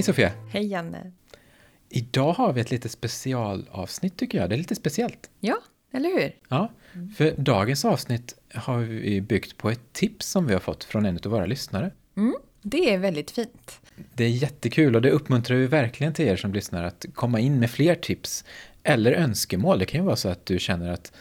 Hej Sofia! Hej Janne! Idag har vi ett lite specialavsnitt tycker jag. Det är lite speciellt. Ja, eller hur? Ja, för dagens avsnitt har vi byggt på ett tips som vi har fått från en av våra lyssnare. Mm, det är väldigt fint. Det är jättekul och det uppmuntrar vi verkligen till er som lyssnar att komma in med fler tips eller önskemål. Det kan ju vara så att du känner att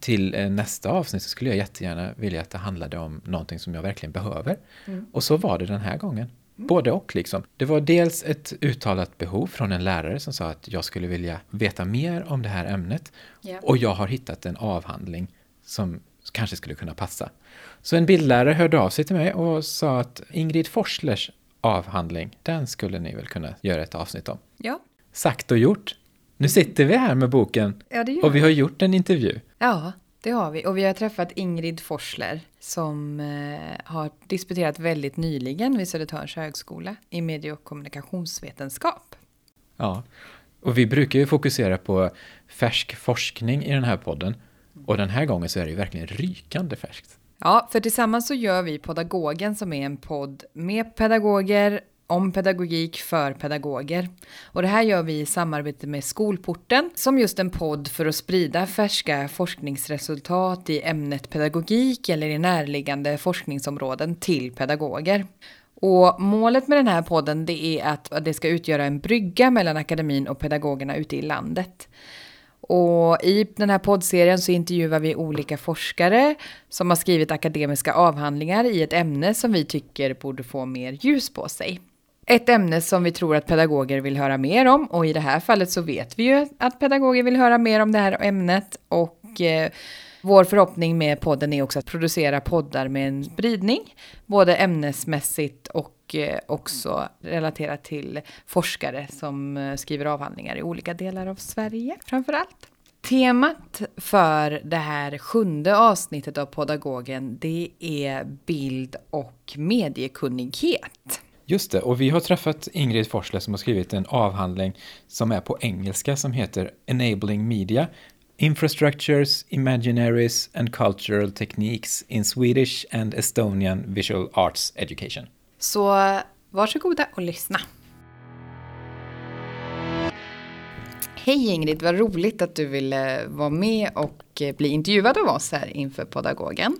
till eh, nästa avsnitt så skulle jag jättegärna vilja att det handlade om någonting som jag verkligen behöver. Mm. Och så var det den här gången. Både och liksom. Det var dels ett uttalat behov från en lärare som sa att jag skulle vilja veta mer om det här ämnet. Yeah. Och jag har hittat en avhandling som kanske skulle kunna passa. Så en bildlärare hörde av sig till mig och sa att Ingrid Forslers avhandling, den skulle ni väl kunna göra ett avsnitt om. Ja. Sagt och gjort. Nu sitter vi här med boken ja, och vi har gjort en intervju. Ja, det har vi. Och vi har träffat Ingrid Forsler som eh, har disputerat väldigt nyligen vid Södertörns högskola i medie och kommunikationsvetenskap. Ja, och vi brukar ju fokusera på färsk forskning i den här podden. Och den här gången så är det ju verkligen rykande färskt. Ja, för tillsammans så gör vi Podagogen som är en podd med pedagoger om pedagogik för pedagoger. Och det här gör vi i samarbete med Skolporten som just en podd för att sprida färska forskningsresultat i ämnet pedagogik eller i närliggande forskningsområden till pedagoger. Och målet med den här podden det är att det ska utgöra en brygga mellan akademin och pedagogerna ute i landet. Och i den här poddserien så intervjuar vi olika forskare som har skrivit akademiska avhandlingar i ett ämne som vi tycker borde få mer ljus på sig. Ett ämne som vi tror att pedagoger vill höra mer om och i det här fallet så vet vi ju att pedagoger vill höra mer om det här ämnet och eh, vår förhoppning med podden är också att producera poddar med en spridning, både ämnesmässigt och eh, också relaterat till forskare som eh, skriver avhandlingar i olika delar av Sverige framför allt. Temat för det här sjunde avsnittet av Podagogen det är bild och mediekunnighet. Just det, och vi har träffat Ingrid Forsler som har skrivit en avhandling som är på engelska som heter Enabling Media Infrastructures, Imaginaries and Cultural Techniques in Swedish and Estonian Visual Arts Education. Så varsågoda och lyssna. Hej Ingrid, vad roligt att du ville vara med och eh, bli intervjuad av oss här inför Podagogen.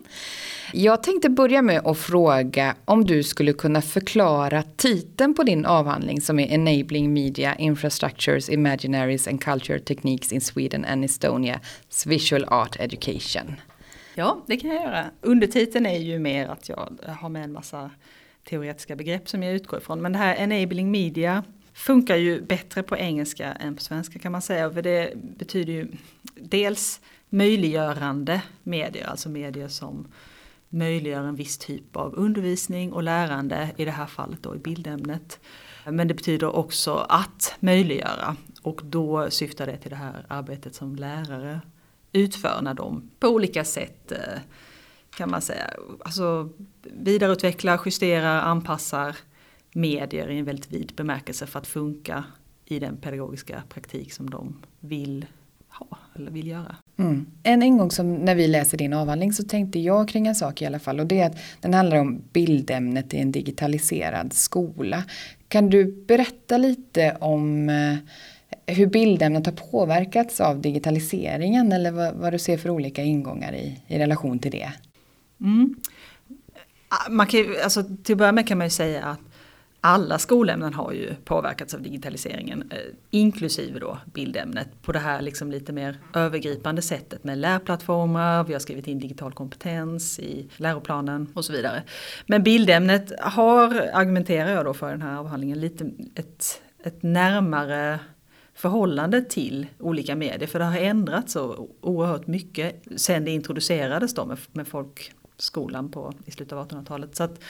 Jag tänkte börja med att fråga om du skulle kunna förklara titeln på din avhandling som är Enabling Media, Infrastructures, Imaginaries and Culture Techniques in Sweden and Estonia, Visual Art Education. Ja, det kan jag göra. Undertiteln är ju mer att jag har med en massa teoretiska begrepp som jag utgår ifrån. Men det här Enabling Media funkar ju bättre på engelska än på svenska kan man säga. För det betyder ju dels möjliggörande medier, alltså medier som möjliggör en viss typ av undervisning och lärande, i det här fallet då i bildämnet. Men det betyder också att möjliggöra och då syftar det till det här arbetet som lärare utför när de på olika sätt eh, kan man säga, alltså vidareutvecklar, justerar, anpassar medier i en väldigt vid bemärkelse för att funka i den pedagogiska praktik som de vill ha eller vill göra. Mm. En, en gång som när vi läser din avhandling så tänkte jag kring en sak i alla fall och det är att den handlar om bildämnet i en digitaliserad skola. Kan du berätta lite om eh, hur bildämnet har påverkats av digitaliseringen eller vad, vad du ser för olika ingångar i, i relation till det? Mm. Ah, man kan, alltså, till att börja med kan man ju säga att alla skolämnen har ju påverkats av digitaliseringen, eh, inklusive då bildämnet, på det här liksom lite mer övergripande sättet med lärplattformar, vi har skrivit in digital kompetens i läroplanen och så vidare. Men bildämnet har, argumenterar jag då för den här avhandlingen, lite ett, ett närmare förhållande till olika medier, för det har ändrats så oerhört mycket sen det introducerades då med, med folkskolan på, i slutet av 1800-talet. Så att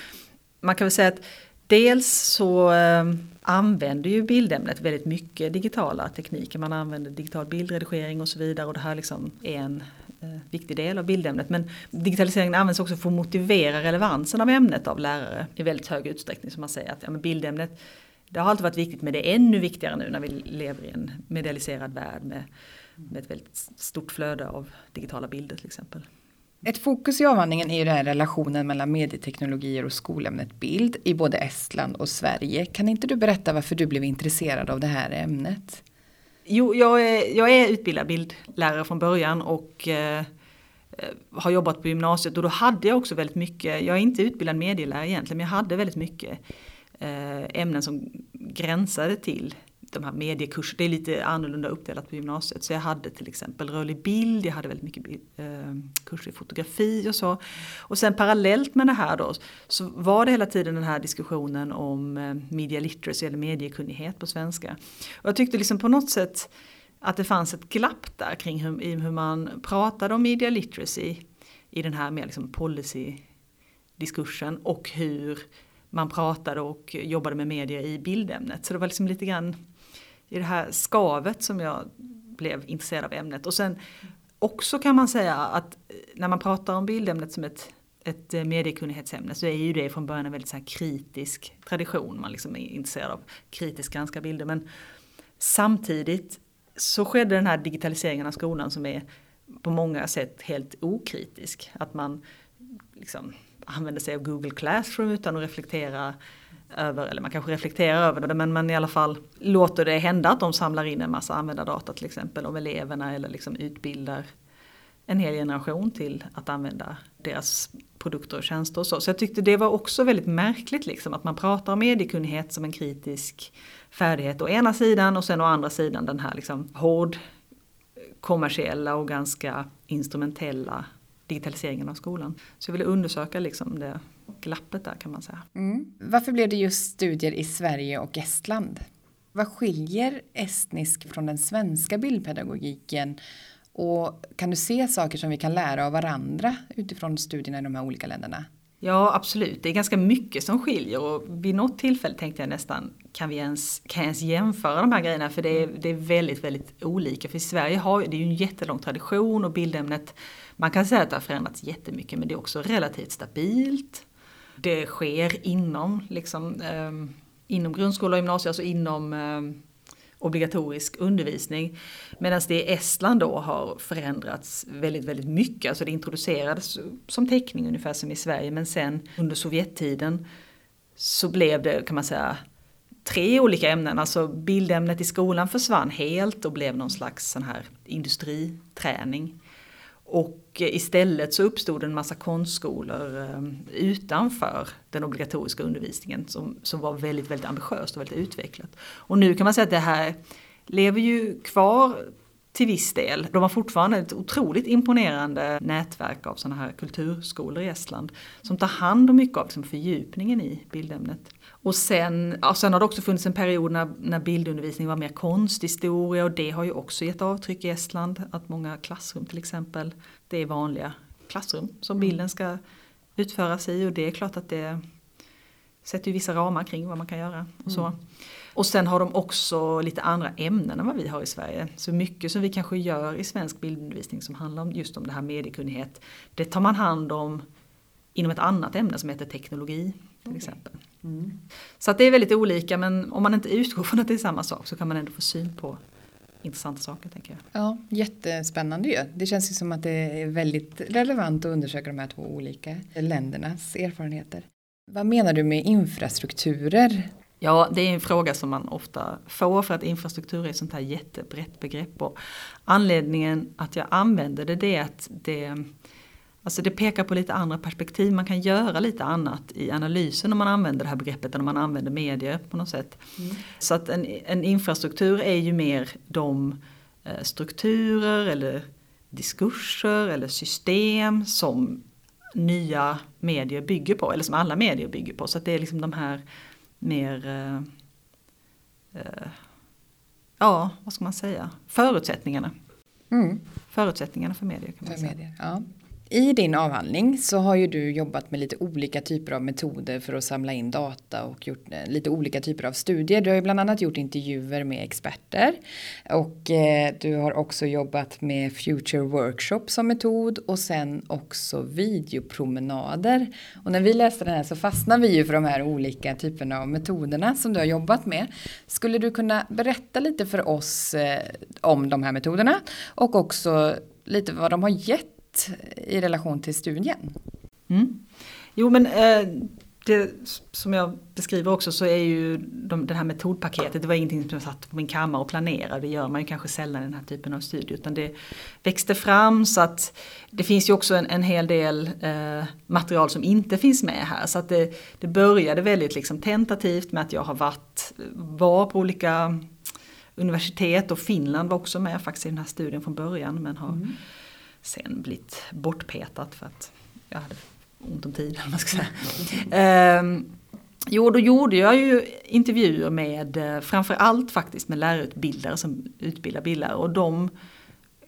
man kan väl säga att Dels så ehm, använder ju bildämnet väldigt mycket digitala tekniker. Man använder digital bildredigering och så vidare och det här liksom är en eh, viktig del av bildämnet. Men digitaliseringen används också för att motivera relevansen av ämnet av lärare i väldigt hög utsträckning. Som man säger att ja, men bildämnet det har alltid varit viktigt men det är ännu viktigare nu när vi lever i en medialiserad värld med, med ett väldigt stort flöde av digitala bilder till exempel. Ett fokus i avhandlingen är ju den här relationen mellan medieteknologier och skolämnet bild i både Estland och Sverige. Kan inte du berätta varför du blev intresserad av det här ämnet? Jo, jag är, jag är utbildad bildlärare från början och eh, har jobbat på gymnasiet och då hade jag också väldigt mycket, jag är inte utbildad medielärare egentligen, men jag hade väldigt mycket eh, ämnen som gränsade till de här mediekurserna, det är lite annorlunda uppdelat på gymnasiet. Så jag hade till exempel rörlig bild, jag hade väldigt mycket eh, kurser i fotografi och så. Och sen parallellt med det här då så var det hela tiden den här diskussionen om eh, media literacy eller mediekunnighet på svenska. Och jag tyckte liksom på något sätt att det fanns ett glapp där kring hur, hur man pratade om media literacy i den här mer liksom policy diskursen och hur man pratade och jobbade med media i bildämnet. Så det var liksom lite grann i det här skavet som jag blev intresserad av ämnet. Och sen också kan man säga att eh, när man pratar om bildämnet som ett, ett eh, mediekunnighetsämne så är ju det från början en väldigt så kritisk tradition. Man liksom är intresserad av kritiskt granska bilder. Men samtidigt så skedde den här digitaliseringen av skolan som är på många sätt helt okritisk. Att man liksom använder sig av Google Classroom utan att reflektera över, eller man kanske reflekterar över det, men man i alla fall låter det hända att de samlar in en massa användardata till exempel om eleverna eller liksom utbildar en hel generation till att använda deras produkter och tjänster och så. Så jag tyckte det var också väldigt märkligt liksom att man pratar om mediekunnighet som en kritisk färdighet å ena sidan och sen å andra sidan den här liksom hård kommersiella och ganska instrumentella digitaliseringen av skolan. Så jag ville undersöka liksom det glappet där kan man säga. Mm. Varför blev det just studier i Sverige och Estland? Vad skiljer estnisk från den svenska bildpedagogiken? Och kan du se saker som vi kan lära av varandra utifrån studierna i de här olika länderna? Ja absolut, det är ganska mycket som skiljer och vid något tillfälle tänkte jag nästan kan vi ens, kan jag ens jämföra de här grejerna för det är, det är väldigt väldigt olika. För i Sverige har det är ju en jättelång tradition och bildämnet man kan säga att det har förändrats jättemycket men det är också relativt stabilt. Det sker inom, liksom, eh, inom grundskola och gymnasium, alltså inom eh, obligatorisk undervisning. Medan det i Estland då har förändrats väldigt, väldigt mycket. Alltså det introducerades som teckning ungefär som i Sverige men sen under Sovjettiden så blev det kan man säga tre olika ämnen. Alltså bildämnet i skolan försvann helt och blev någon slags sån här industriträning. Och istället så uppstod en massa konstskolor ehm, utanför den obligatoriska undervisningen som, som var väldigt, väldigt ambitiöst och väldigt utvecklat. Och nu kan man säga att det här lever ju kvar till viss del. De har fortfarande ett otroligt imponerande nätverk av sådana här kulturskolor i Estland som tar hand om mycket av liksom fördjupningen i bildämnet. Och sen, ja, sen har det också funnits en period när, när bildundervisning var mer konsthistoria och det har ju också gett avtryck i Estland. Att många klassrum till exempel, det är vanliga klassrum som mm. bilden ska utföras i och det är klart att det sätter ju vissa ramar kring vad man kan göra. Och, så. Mm. Och sen har de också lite andra ämnen än vad vi har i Sverige. Så mycket som vi kanske gör i svensk bildundervisning som handlar om just om det här mediekunnighet. Det tar man hand om inom ett annat ämne som heter teknologi till okay. exempel. Mm. Så att det är väldigt olika men om man inte utgår från att det är samma sak så kan man ändå få syn på intressanta saker tänker jag. Ja, jättespännande ju. Det känns ju som att det är väldigt relevant att undersöka de här två olika ländernas erfarenheter. Vad menar du med infrastrukturer? Ja, det är en fråga som man ofta får för att infrastruktur är ett sånt här jättebrett begrepp. Och anledningen att jag använder det, det är att det Alltså det pekar på lite andra perspektiv, man kan göra lite annat i analysen om man använder det här begreppet än om man använder medier på något sätt. Mm. Så att en, en, infrastruktur är ju mer de eh, strukturer eller diskurser eller system som nya medier bygger på, eller som alla medier bygger på. Så att det är liksom de här mer, eh, eh, ja vad ska man säga, förutsättningarna. Mm. Förutsättningarna för medier kan man för säga. Medier, ja. I din avhandling så har ju du jobbat med lite olika typer av metoder för att samla in data och gjort eh, lite olika typer av studier. Du har ju bland annat gjort intervjuer med experter och eh, du har också jobbat med Future Workshop som metod och sen också videopromenader. Och när vi läste den här så fastnade vi ju för de här olika typerna av metoderna som du har jobbat med. Skulle du kunna berätta lite för oss eh, om de här metoderna och också lite vad de har gett sett i relation till studien? Mm. Jo men eh, det som jag beskriver också så är ju de, det här metodpaketet, det var ingenting som jag satt på min kammare och planerade, det gör man ju kanske sällan i den här typen av studier, utan det växte fram så att det finns ju också en, en hel del eh, material som inte finns med här. Så att det, det började väldigt liksom tentativt med att jag har varit, var på olika universitet och Finland var också med faktiskt i den här studien från början men har mm. Sen blivit bortpetat för att jag hade ont om tid. Man ska säga. Mm. jo, då gjorde jag ju intervjuer med eh, framförallt faktiskt med lärarutbildare som utbildar bildare och de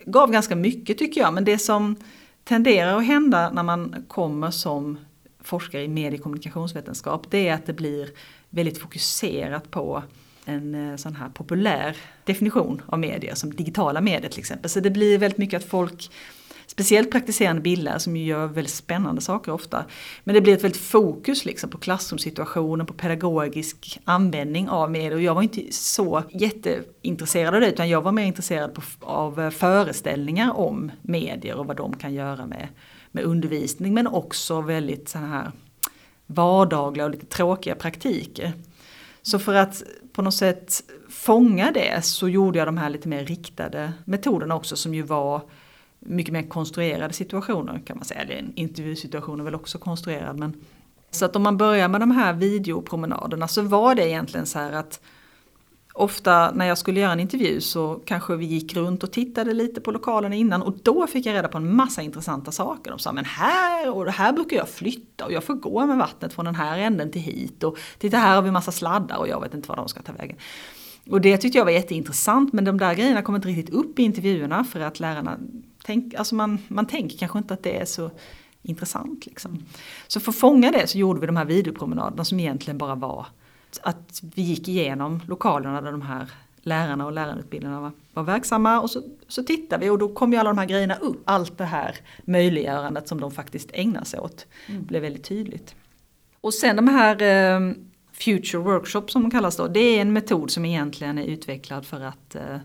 gav ganska mycket tycker jag. Men det som tenderar att hända när man kommer som forskare i medie och kommunikationsvetenskap det är att det blir väldigt fokuserat på en eh, sån här populär definition av medier som digitala medier till exempel. Så det blir väldigt mycket att folk Speciellt praktiserande bildlärare som ju gör väldigt spännande saker ofta. Men det blir ett väldigt fokus liksom på klassrumssituationen, på pedagogisk användning av medier. Och jag var inte så jätteintresserad av det utan jag var mer intresserad på, av eh, föreställningar om medier och vad de kan göra med, med undervisning. Men också väldigt så här vardagliga och lite tråkiga praktiker. Så för att på något sätt fånga det så gjorde jag de här lite mer riktade metoderna också som ju var mycket mer konstruerade situationer kan man säga. Eller en intervjusituation är väl också konstruerad. Men, så att om man börjar med de här videopromenaderna så var det egentligen så här att ofta när jag skulle göra en intervju så kanske vi gick runt och tittade lite på lokalen innan och då fick jag reda på en massa intressanta saker. De sa men här och här brukar jag flytta och jag får gå med vattnet från den här änden till hit och titta här har vi massa sladdar och jag vet inte var de ska ta vägen. Och det tyckte jag var jätteintressant men de där grejerna kom inte riktigt upp i intervjuerna för att lärarna tänk, alltså man, man tänker kanske inte att det är så intressant. Liksom. Så för att fånga det så gjorde vi de här videopromenaderna som egentligen bara var att vi gick igenom lokalerna där de här lärarna och lärarutbildarna var, var verksamma och så, så tittade vi och då kom ju alla de här grejerna upp. Allt det här möjliggörandet som de faktiskt ägnar sig åt mm. blev väldigt tydligt. Och sen de här eh, Future Workshop som de kallas då, det är en metod som egentligen är utvecklad för att eh, eh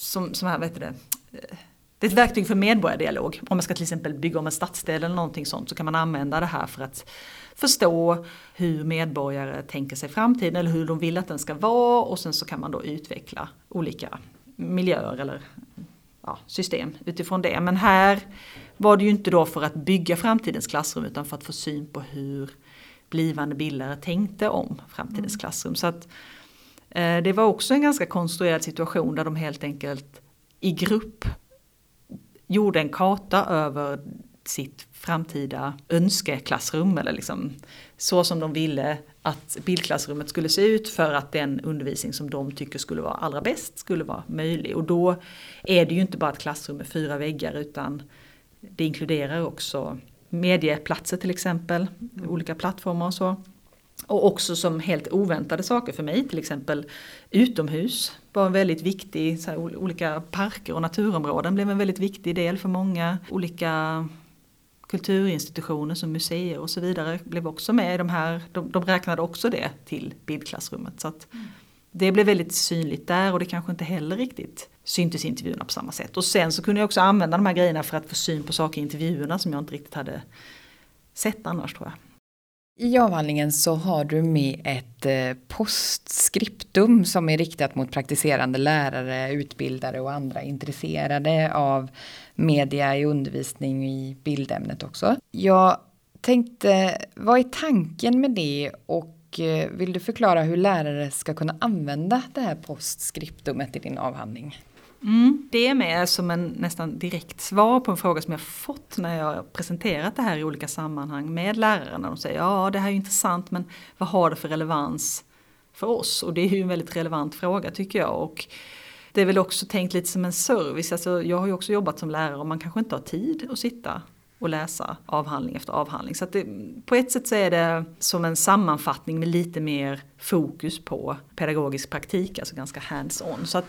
som, som här, vet du det, det är ett verktyg för medborgardialog. Om man ska till exempel bygga om en stadsdel eller någonting sånt så kan man använda det här för att förstå hur medborgare tänker sig framtiden eller hur de vill att den ska vara och sen så kan man då utveckla olika miljöer eller ja, system utifrån det. Men här var det ju inte då för att bygga framtidens klassrum utan för att få syn på hur blivande bildare tänkte om framtidens mm. klassrum. Så att Eh, det var också en ganska konstruerad situation där de helt enkelt i grupp gjorde en karta över sitt framtida önskeklassrum eller liksom så som de ville att bildklassrummet skulle se ut för att den undervisning som de tycker skulle vara allra bäst skulle vara möjlig. Och då är det ju inte bara ett klassrum med fyra väggar utan det inkluderar också medieplatser till exempel, mm. olika plattformar och så. Och också som helt oväntade saker för mig, till exempel utomhus var en väldigt viktig, så här, olika parker och naturområden blev en väldigt viktig del för många. Olika kulturinstitutioner som museer och så vidare blev också med i de här, de, de räknade också det till bildklassrummet. Så att mm. Det blev väldigt synligt där och det kanske inte heller riktigt syntes i intervjuerna på samma sätt. Och sen så kunde jag också använda de här grejerna för att få syn på saker i intervjuerna som jag inte riktigt hade sett annars tror jag. I avhandlingen så har du med ett eh, postskriptum som är riktat mot praktiserande lärare, utbildare och andra intresserade av media i undervisning i bildämnet också. Jag tänkte, vad är tanken med det och eh, vill du förklara hur lärare ska kunna använda det här postskriptumet i din avhandling? Mm, det är med som en nästan direkt svar på en fråga som jag fått när jag presenterat det här i olika sammanhang med lärarna. De säger ja det här är intressant men vad har det för relevans för oss? Och det är ju en väldigt relevant fråga tycker jag. Och det är väl också tänkt lite som en service. Alltså, jag har ju också jobbat som lärare och man kanske inte har tid att sitta och läsa avhandling efter avhandling. Så det, på ett sätt så är det som en sammanfattning med lite mer fokus på pedagogisk praktik, alltså ganska hands-on. Så att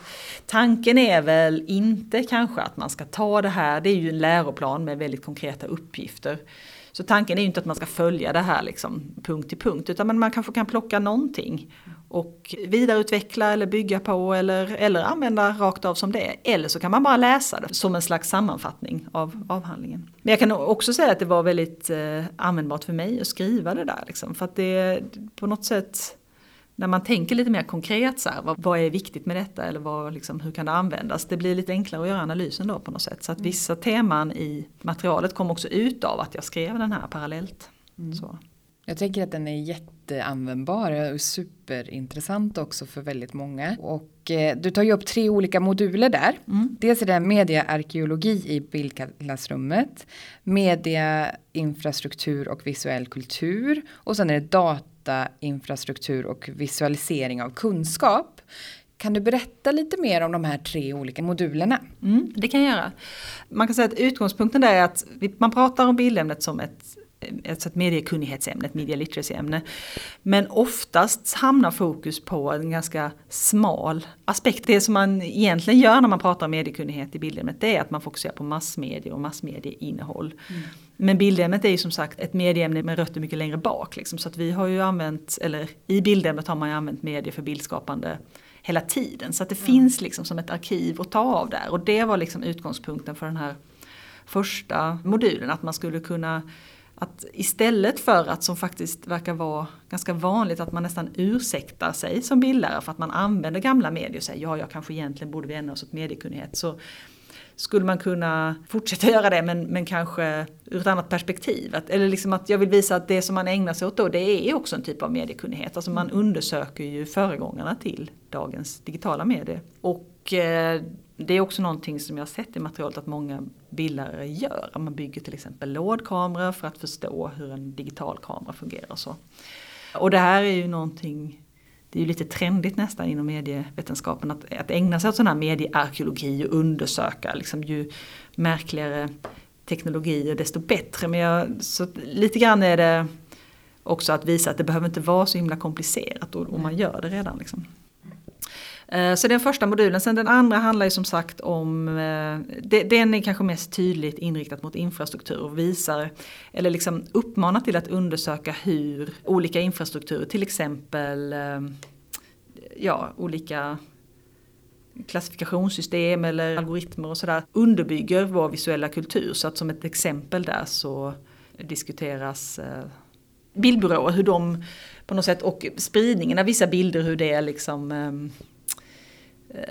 tanken är väl inte kanske att man ska ta det här, det är ju en läroplan med väldigt konkreta uppgifter. Så tanken är ju inte att man ska följa det här liksom punkt till punkt utan man kanske kan plocka någonting och vidareutveckla eller bygga på eller, eller använda rakt av som det är. Eller så kan man bara läsa det som en slags sammanfattning av avhandlingen. Men jag kan också säga att det var väldigt eh, användbart för mig att skriva det där. Liksom, för att det på något sätt när man tänker lite mer konkret så här, vad, vad är viktigt med detta eller vad, liksom, hur kan det användas? Det blir lite enklare att göra analysen då på något sätt. Så att mm. vissa teman i materialet kom också ut av att jag skrev den här parallellt. Mm. Så. Jag tänker att den är jätteanvändbar och superintressant också för väldigt många. Och eh, du tar ju upp tre olika moduler där. Mm. Dels är det mediaarkeologi i bildklassrummet, mediainfrastruktur och visuell kultur och sen är det data, infrastruktur och visualisering av kunskap. Kan du berätta lite mer om de här tre olika modulerna? Mm, det kan jag göra. Man kan säga att utgångspunkten är att man pratar om bildämnet som ett alltså ett mediekunnighetsämne, ett media literacy-ämne. Men oftast hamnar fokus på en ganska smal aspekt. Det som man egentligen gör när man pratar om mediekunnighet i bildämnet det är att man fokuserar på massmedier och massmedieinnehåll. Mm. Men bildämnet är ju som sagt ett medieämne med rötter mycket längre bak. Liksom. Så att vi har ju använt, eller i bildämnet har man ju använt medier för bildskapande hela tiden. Så att det mm. finns liksom som ett arkiv att ta av där. Och det var liksom utgångspunkten för den här första modulen. Att man skulle kunna att istället för att som faktiskt verkar vara ganska vanligt att man nästan ursäktar sig som bildlärare för att man använder gamla medier och säger ja, jag kanske egentligen borde vända oss åt mediekunnighet. Så skulle man kunna fortsätta göra det men, men kanske ur ett annat perspektiv. Att, eller liksom att jag vill visa att det som man ägnar sig åt då det är också en typ av mediekunnighet. Alltså man undersöker ju föregångarna till dagens digitala medier. Och eh, det är också någonting som jag har sett i materialet att många bildare gör. Man bygger till exempel lådkameror för att förstå hur en digital kamera fungerar. Och, så. och det här är ju någonting, det är ju lite trendigt nästan inom medievetenskapen att, att ägna sig åt sån här mediearkeologi och undersöka. Liksom ju märkligare teknologier desto bättre. Men jag, så lite grann är det också att visa att det behöver inte vara så himla komplicerat och, och man gör det redan. Liksom. Eh, så den första modulen, sen den andra handlar ju som sagt om, eh, den är kanske mest tydligt inriktad mot infrastruktur och visar, eller liksom uppmanar till att undersöka hur olika infrastrukturer, till exempel eh, ja, olika klassifikationssystem eller algoritmer och sådär underbygger vår visuella kultur. Så att som ett exempel där så diskuteras bildbyråer, hur de på något sätt och spridningen av vissa bilder, hur det är liksom ehm,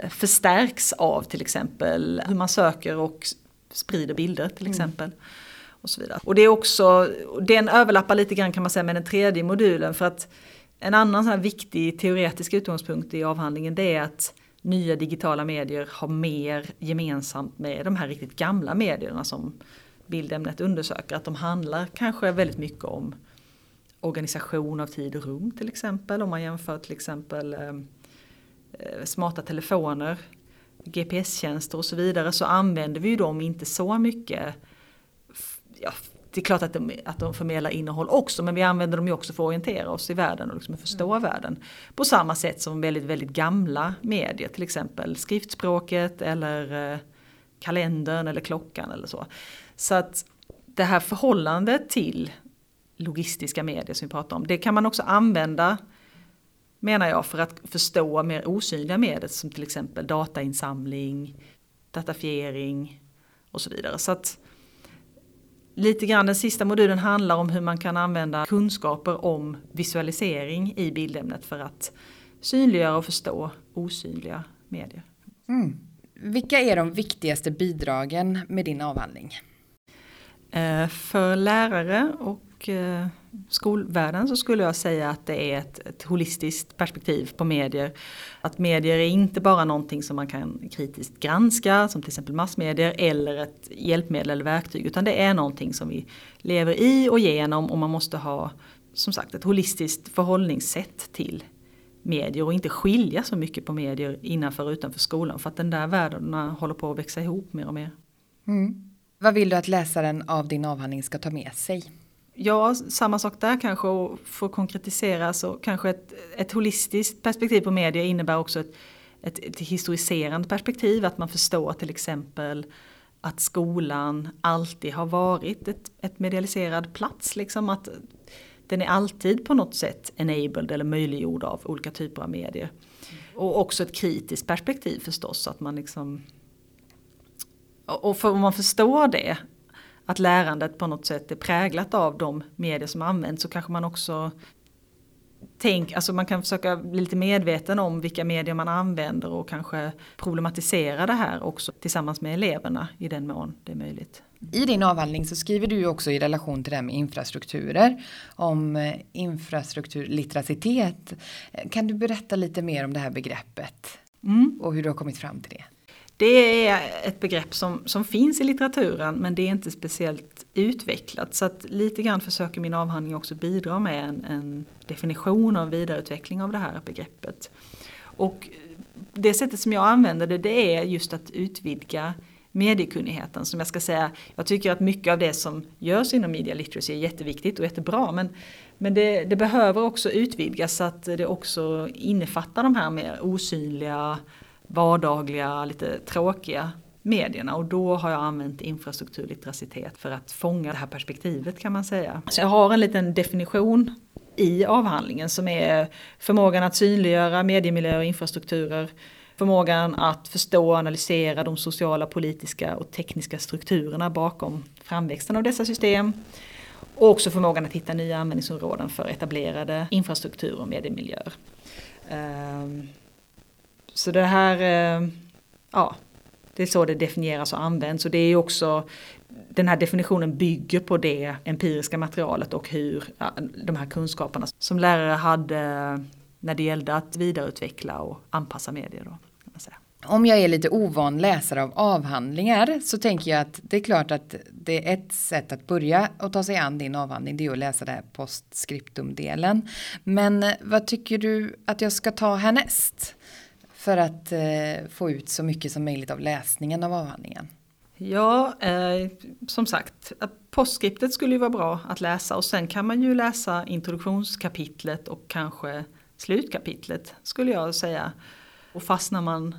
förstärks av till exempel hur man söker och sprider bilder till mm. exempel. Mm. Och så vidare. Och det är också, den överlappar lite grann kan man säga med den tredje modulen för att en annan sån viktig teoretisk utgångspunkt i avhandlingen det är att nya digitala medier har mer gemensamt med de här riktigt gamla medierna som bildämnet undersöker. Att de handlar kanske väldigt mycket om organisation av tid och rum till exempel. Om man jämför till exempel eh, Eh, smarta telefoner, GPS-tjänster och så vidare så använder vi ju dem inte så mycket. Ja, det är klart att de, att de förmedlar innehåll också men vi använder dem ju också för att orientera oss i världen och liksom förstå mm. världen. På samma sätt som väldigt, väldigt gamla medier, till exempel skriftspråket eller eh, kalendern eller klockan eller så. Så att det här förhållandet till logistiska medier som vi pratar om, det kan man också använda menar jag, för att förstå mer osynliga medel som till exempel datainsamling, datafiering och så vidare. Så att lite grann den sista modulen handlar om hur man kan använda kunskaper om visualisering i bildämnet för att synliggöra och förstå osynliga medier. Mm. Vilka är de viktigaste bidragen med din avhandling? Eh, för lärare och eh, skolvärlden så skulle jag säga att det är ett, ett, holistiskt perspektiv på medier. Att medier är inte bara någonting som man kan kritiskt granska som till exempel massmedier eller ett hjälpmedel eller verktyg utan det är någonting som vi lever i och genom och man måste ha som sagt ett holistiskt förhållningssätt till medier och inte skilja så mycket på medier innanför och utanför skolan för att den där världen håller på att växa ihop mer och mer. Mm. Vad vill du att läsaren av din avhandling ska ta med sig? Ja, samma sak där kanske och för att konkretisera så kanske ett, ett holistiskt perspektiv på media innebär också ett, ett, ett historiserande perspektiv. Att man förstår till exempel att skolan alltid har varit ett, ett medialiserad plats. Liksom att den är alltid på något sätt enabled eller möjliggjord av olika typer av medier. Och också ett kritiskt perspektiv förstås. Att man liksom, och för, om man förstår det, att lärandet på något sätt är präglat av de medier som används så kanske man också tänk, alltså man kan försöka bli lite medveten om vilka medier man använder och kanske problematisera det här också tillsammans med eleverna i den mån det är möjligt. I din avhandling så skriver du också i relation till det här med infrastrukturer om eh, infrastrukturlitteracitet. Kan du berätta lite mer om det här begreppet mm. och hur du har kommit fram till det? Det är ett begrepp som, som finns i litteraturen men det är inte speciellt utvecklat. Så att lite grann försöker min avhandling också bidra med en, en definition och vidareutveckling av det här begreppet. Och det sättet som jag använder det, det är just att utvidga mediekunnigheten som jag ska säga. Jag tycker att mycket av det som görs inom media literacy är jätteviktigt och jättebra men, men det, det behöver också utvidgas så att det också innefattar de här mer osynliga vardagliga, lite tråkiga medierna och då har jag använt infrastrukturlitteracitet för att fånga det här perspektivet kan man säga. Så jag har en liten definition i avhandlingen som är förmågan att synliggöra mediemiljöer och infrastrukturer, förmågan att förstå och analysera de sociala, politiska och tekniska strukturerna bakom framväxten av dessa system och också förmågan att hitta nya användningsområden för etablerade infrastrukturer och mediemiljöer. Ehm, så det här, eh, ja, det är så det definieras och används och det är också den här definitionen bygger på det empiriska materialet och hur de här kunskaperna som lärare hade när det gällde att vidareutveckla och anpassa medier. Då, Om jag är lite ovan läsare av avhandlingar så tänker jag att det är klart att det är ett sätt att börja och ta sig an din avhandling, det är att läsa det här postskriptumdelen. Men vad tycker du att jag ska ta härnäst? För att eh, få ut så mycket som möjligt av läsningen av avhandlingen? Ja, eh, som sagt, postskriptet skulle ju vara bra att läsa och sen kan man ju läsa introduktionskapitlet och kanske slutkapitlet skulle jag säga. Och fastnar man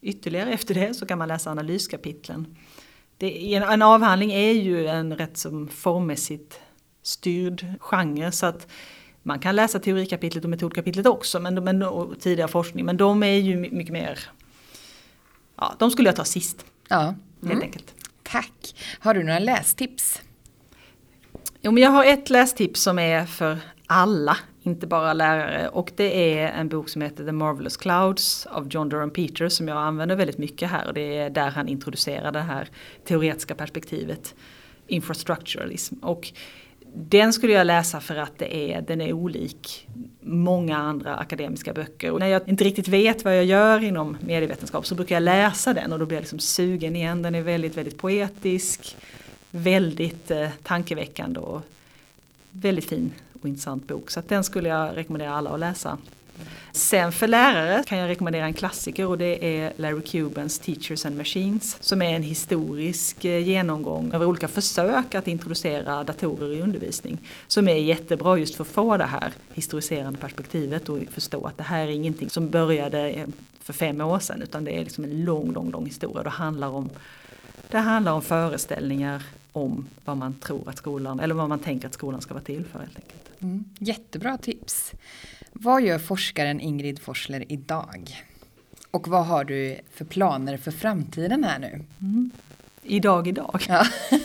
ytterligare efter det så kan man läsa analyskapitlen. Det, en avhandling är ju en rätt som formmässigt styrd genre så att man kan läsa teorikapitlet och metodkapitlet också, men, men, och tidigare forskning, men de är ju mycket mer, ja, de skulle jag ta sist. Ja. Helt mm. enkelt. Tack. Har du några lästips? Jo, men jag har ett lästips som är för alla, inte bara lärare. Och det är en bok som heter The Marvelous Clouds av John Durham Peters som jag använder väldigt mycket här. Och det är där han introducerar det här teoretiska perspektivet, infrastructuralism. Och den skulle jag läsa för att det är, den är olik många andra akademiska böcker. Och när jag inte riktigt vet vad jag gör inom medievetenskap så brukar jag läsa den och då blir jag liksom sugen igen. Den är väldigt, väldigt poetisk, väldigt eh, tankeväckande och väldigt fin och intressant bok. Så den skulle jag rekommendera alla att läsa. Sen för lärare kan jag rekommendera en klassiker och det är Larry Cubans Teachers and Machines som är en historisk eh, genomgång över olika försök att introducera datorer i undervisning. Som är jättebra just för att få det här historiserande perspektivet och förstå att det här är ingenting som började eh, för fem år sedan utan det är liksom en lång, lång, lång historia. Det handlar om, det handlar om föreställningar om vad man tror att skolan, eller vad man tänker att skolan ska vara till för helt enkelt. Mm, jättebra tips. Vad gör forskaren Ingrid Forsler idag? Och vad har du för planer för framtiden här nu? Mm. Idag, idag. Ja.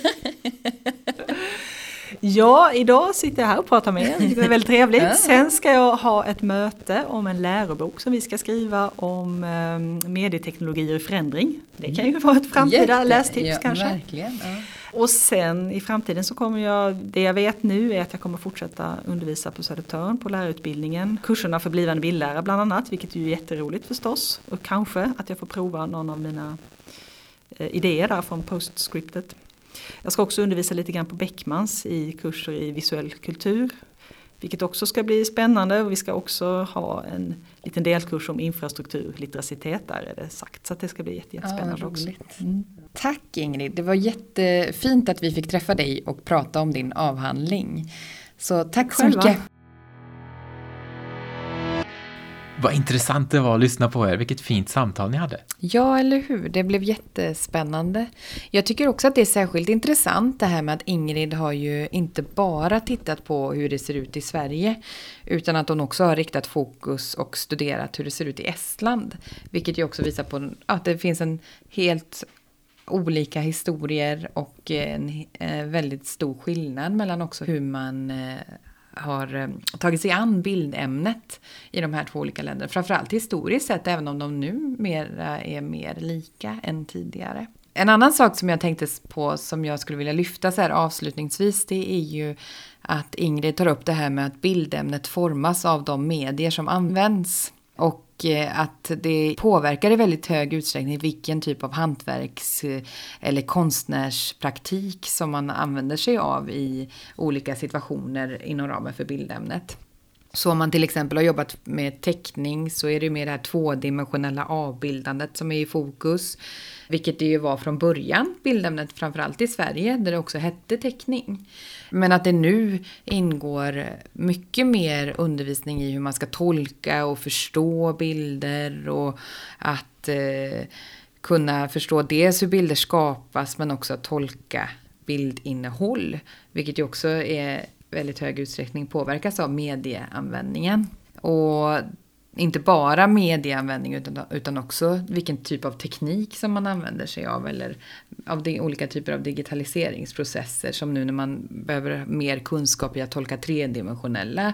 ja, idag sitter jag här och pratar med er, det är väldigt trevligt. Sen ska jag ha ett möte om en lärobok som vi ska skriva om eh, medieteknologier i förändring. Det kan ju vara ett framtida Jätte, lästips ja, kanske. Verkligen, ja. Och sen i framtiden så kommer jag, det jag vet nu är att jag kommer fortsätta undervisa på Södertörn på lärarutbildningen. Kurserna för blivande bildlärare bland annat, vilket är ju jätteroligt förstås. Och kanske att jag får prova någon av mina eh, idéer där från postscriptet. Jag ska också undervisa lite grann på Beckmans i kurser i visuell kultur. Vilket också ska bli spännande och vi ska också ha en liten delkurs om infrastrukturlitteracitet där är det sagt. Så det ska bli jättespännande ja, också. Mm. Tack Ingrid, det var jättefint att vi fick träffa dig och prata om din avhandling. Så tack så mycket. Vad intressant det var att lyssna på er. Vilket fint samtal ni hade. Ja, eller hur? Det blev jättespännande. Jag tycker också att det är särskilt intressant det här med att Ingrid har ju inte bara tittat på hur det ser ut i Sverige. Utan att hon också har riktat fokus och studerat hur det ser ut i Estland. Vilket ju också visar på att det finns en helt olika historier och en eh, väldigt stor skillnad mellan också hur man eh, har eh, tagit sig an bildämnet i de här två olika länderna. Framförallt historiskt sett, även om de numera är mer lika än tidigare. En annan sak som jag tänkte på som jag skulle vilja lyfta så här avslutningsvis, det är ju att Ingrid tar upp det här med att bildämnet formas av de medier som används. Och och eh, att det påverkar i väldigt hög utsträckning vilken typ av hantverks eh, eller konstnärspraktik som man använder sig av i olika situationer inom ramen för bildämnet. Så om man till exempel har jobbat med teckning så är det mer det här tvådimensionella avbildandet som är i fokus. Vilket det ju var från början, bildämnet framförallt i Sverige där det också hette teckning. Men att det nu ingår mycket mer undervisning i hur man ska tolka och förstå bilder och att eh, kunna förstå dels hur bilder skapas men också att tolka bildinnehåll. Vilket ju också är väldigt hög utsträckning påverkas av medieanvändningen. Och inte bara medieanvändning utan, utan också vilken typ av teknik som man använder sig av eller av de olika typer av digitaliseringsprocesser som nu när man behöver mer kunskap i att tolka tredimensionella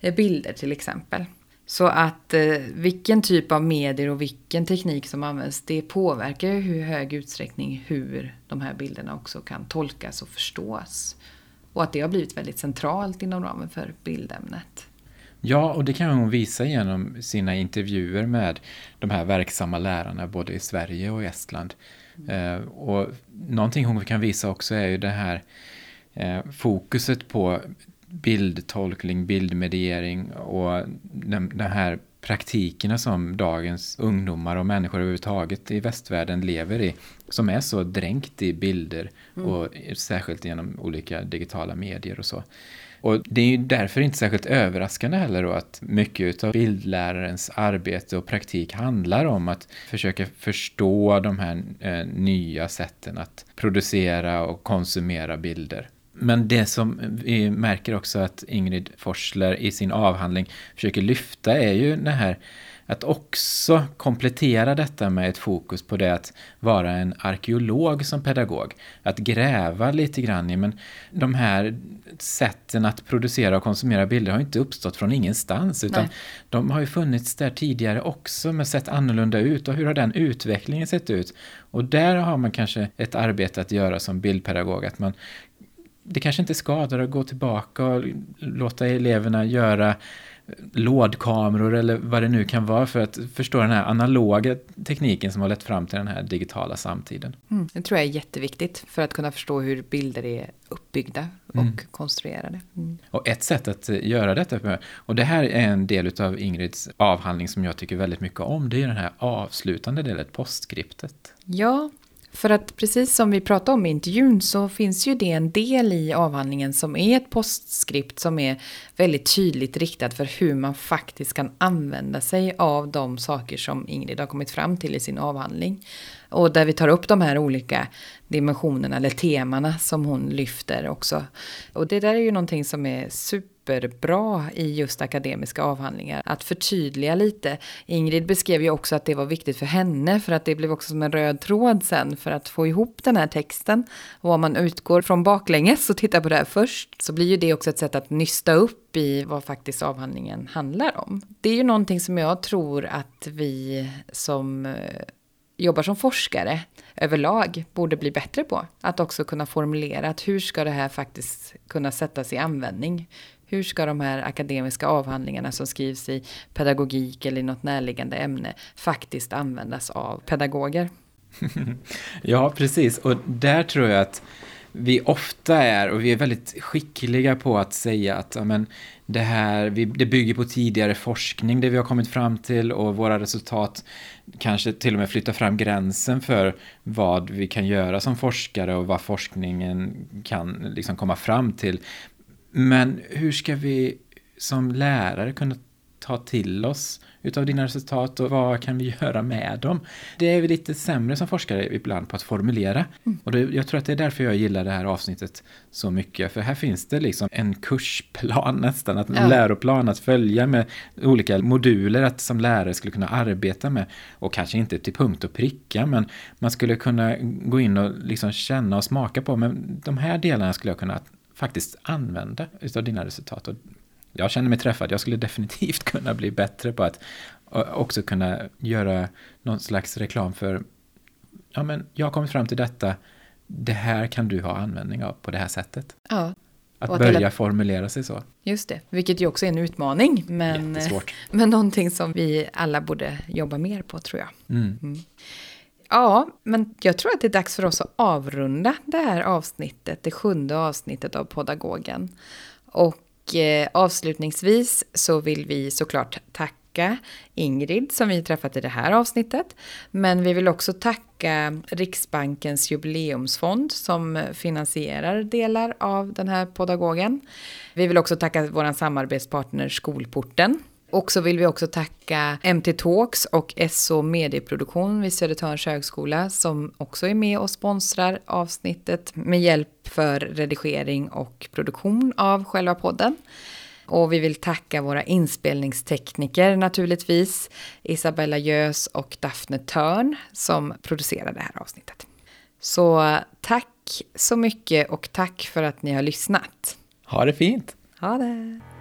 eh, bilder till exempel. Så att eh, vilken typ av medier och vilken teknik som används det påverkar ju hur hög utsträckning hur de här bilderna också kan tolkas och förstås. Och att det har blivit väldigt centralt inom ramen för bildämnet. Ja, och det kan hon visa genom sina intervjuer med de här verksamma lärarna både i Sverige och i Estland. Mm. Eh, och någonting hon kan visa också är ju det här eh, fokuset på bildtolkning, bildmediering och den, här praktikerna som dagens ungdomar och människor överhuvudtaget i västvärlden lever i. Som är så dränkt i bilder mm. och särskilt genom olika digitala medier och så. Och det är ju därför inte särskilt överraskande heller då att mycket av bildlärarens arbete och praktik handlar om att försöka förstå de här eh, nya sätten att producera och konsumera bilder. Men det som vi märker också att Ingrid Forsler i sin avhandling försöker lyfta är ju det här att också komplettera detta med ett fokus på det att vara en arkeolog som pedagog. Att gräva lite grann i, men de här sätten att producera och konsumera bilder har inte uppstått från ingenstans, utan Nej. de har ju funnits där tidigare också, men sett annorlunda ut. Och hur har den utvecklingen sett ut? Och där har man kanske ett arbete att göra som bildpedagog, att man det kanske inte skadar att gå tillbaka och låta eleverna göra lådkameror eller vad det nu kan vara för att förstå den här analoga tekniken som har lett fram till den här digitala samtiden. Mm, det tror jag är jätteviktigt för att kunna förstå hur bilder är uppbyggda och mm. konstruerade. Mm. Och ett sätt att göra detta, och det här är en del av Ingrids avhandling som jag tycker väldigt mycket om, det är den här avslutande delen, postskriptet. Ja, för att precis som vi pratade om i intervjun så finns ju det en del i avhandlingen som är ett postskript som är väldigt tydligt riktat för hur man faktiskt kan använda sig av de saker som Ingrid har kommit fram till i sin avhandling. Och där vi tar upp de här olika dimensionerna eller temana som hon lyfter också. Och det där är ju någonting som är superbra i just akademiska avhandlingar. Att förtydliga lite. Ingrid beskrev ju också att det var viktigt för henne för att det blev också som en röd tråd sen för att få ihop den här texten. Och om man utgår från baklänges och tittar på det här först så blir ju det också ett sätt att nysta upp i vad faktiskt avhandlingen handlar om. Det är ju någonting som jag tror att vi som eh, jobbar som forskare överlag borde bli bättre på. Att också kunna formulera att hur ska det här faktiskt kunna sättas i användning? Hur ska de här akademiska avhandlingarna som skrivs i pedagogik eller i något närliggande ämne faktiskt användas av pedagoger? ja, precis. Och där tror jag att vi ofta är, och vi är väldigt skickliga på att säga att ja, men, det här vi, det bygger på tidigare forskning, det vi har kommit fram till och våra resultat kanske till och med flyttar fram gränsen för vad vi kan göra som forskare och vad forskningen kan liksom komma fram till. Men hur ska vi som lärare kunna ta till oss utav dina resultat och vad kan vi göra med dem? Det är vi lite sämre som forskare ibland på att formulera. Mm. Och det, jag tror att det är därför jag gillar det här avsnittet så mycket. För här finns det liksom en kursplan nästan, att, en ja. läroplan att följa med olika moduler att som lärare skulle kunna arbeta med. Och kanske inte till punkt och pricka, men man skulle kunna gå in och liksom känna och smaka på. Men de här delarna skulle jag kunna faktiskt använda utav dina resultat. Och jag känner mig träffad. Jag skulle definitivt kunna bli bättre på att också kunna göra någon slags reklam för ja men jag har kommit fram till detta, det här kan du ha användning av på det här sättet. Ja. Att, att börja alla... formulera sig så. Just det, vilket ju också är en utmaning. Men, men någonting som vi alla borde jobba mer på tror jag. Mm. Mm. Ja, men jag tror att det är dags för oss att avrunda det här avsnittet, det sjunde avsnittet av Podagogen. Och Eh, avslutningsvis så vill vi såklart tacka Ingrid som vi träffat i det här avsnittet. Men vi vill också tacka Riksbankens jubileumsfond som finansierar delar av den här pedagogen. Vi vill också tacka vår samarbetspartner Skolporten och så vill vi också tacka MT Talks och SO Medieproduktion vid Södertörns högskola som också är med och sponsrar avsnittet med hjälp för redigering och produktion av själva podden. Och vi vill tacka våra inspelningstekniker naturligtvis, Isabella Gös och Daphne Törn som producerar det här avsnittet. Så tack så mycket och tack för att ni har lyssnat. Ha det fint! Ha det!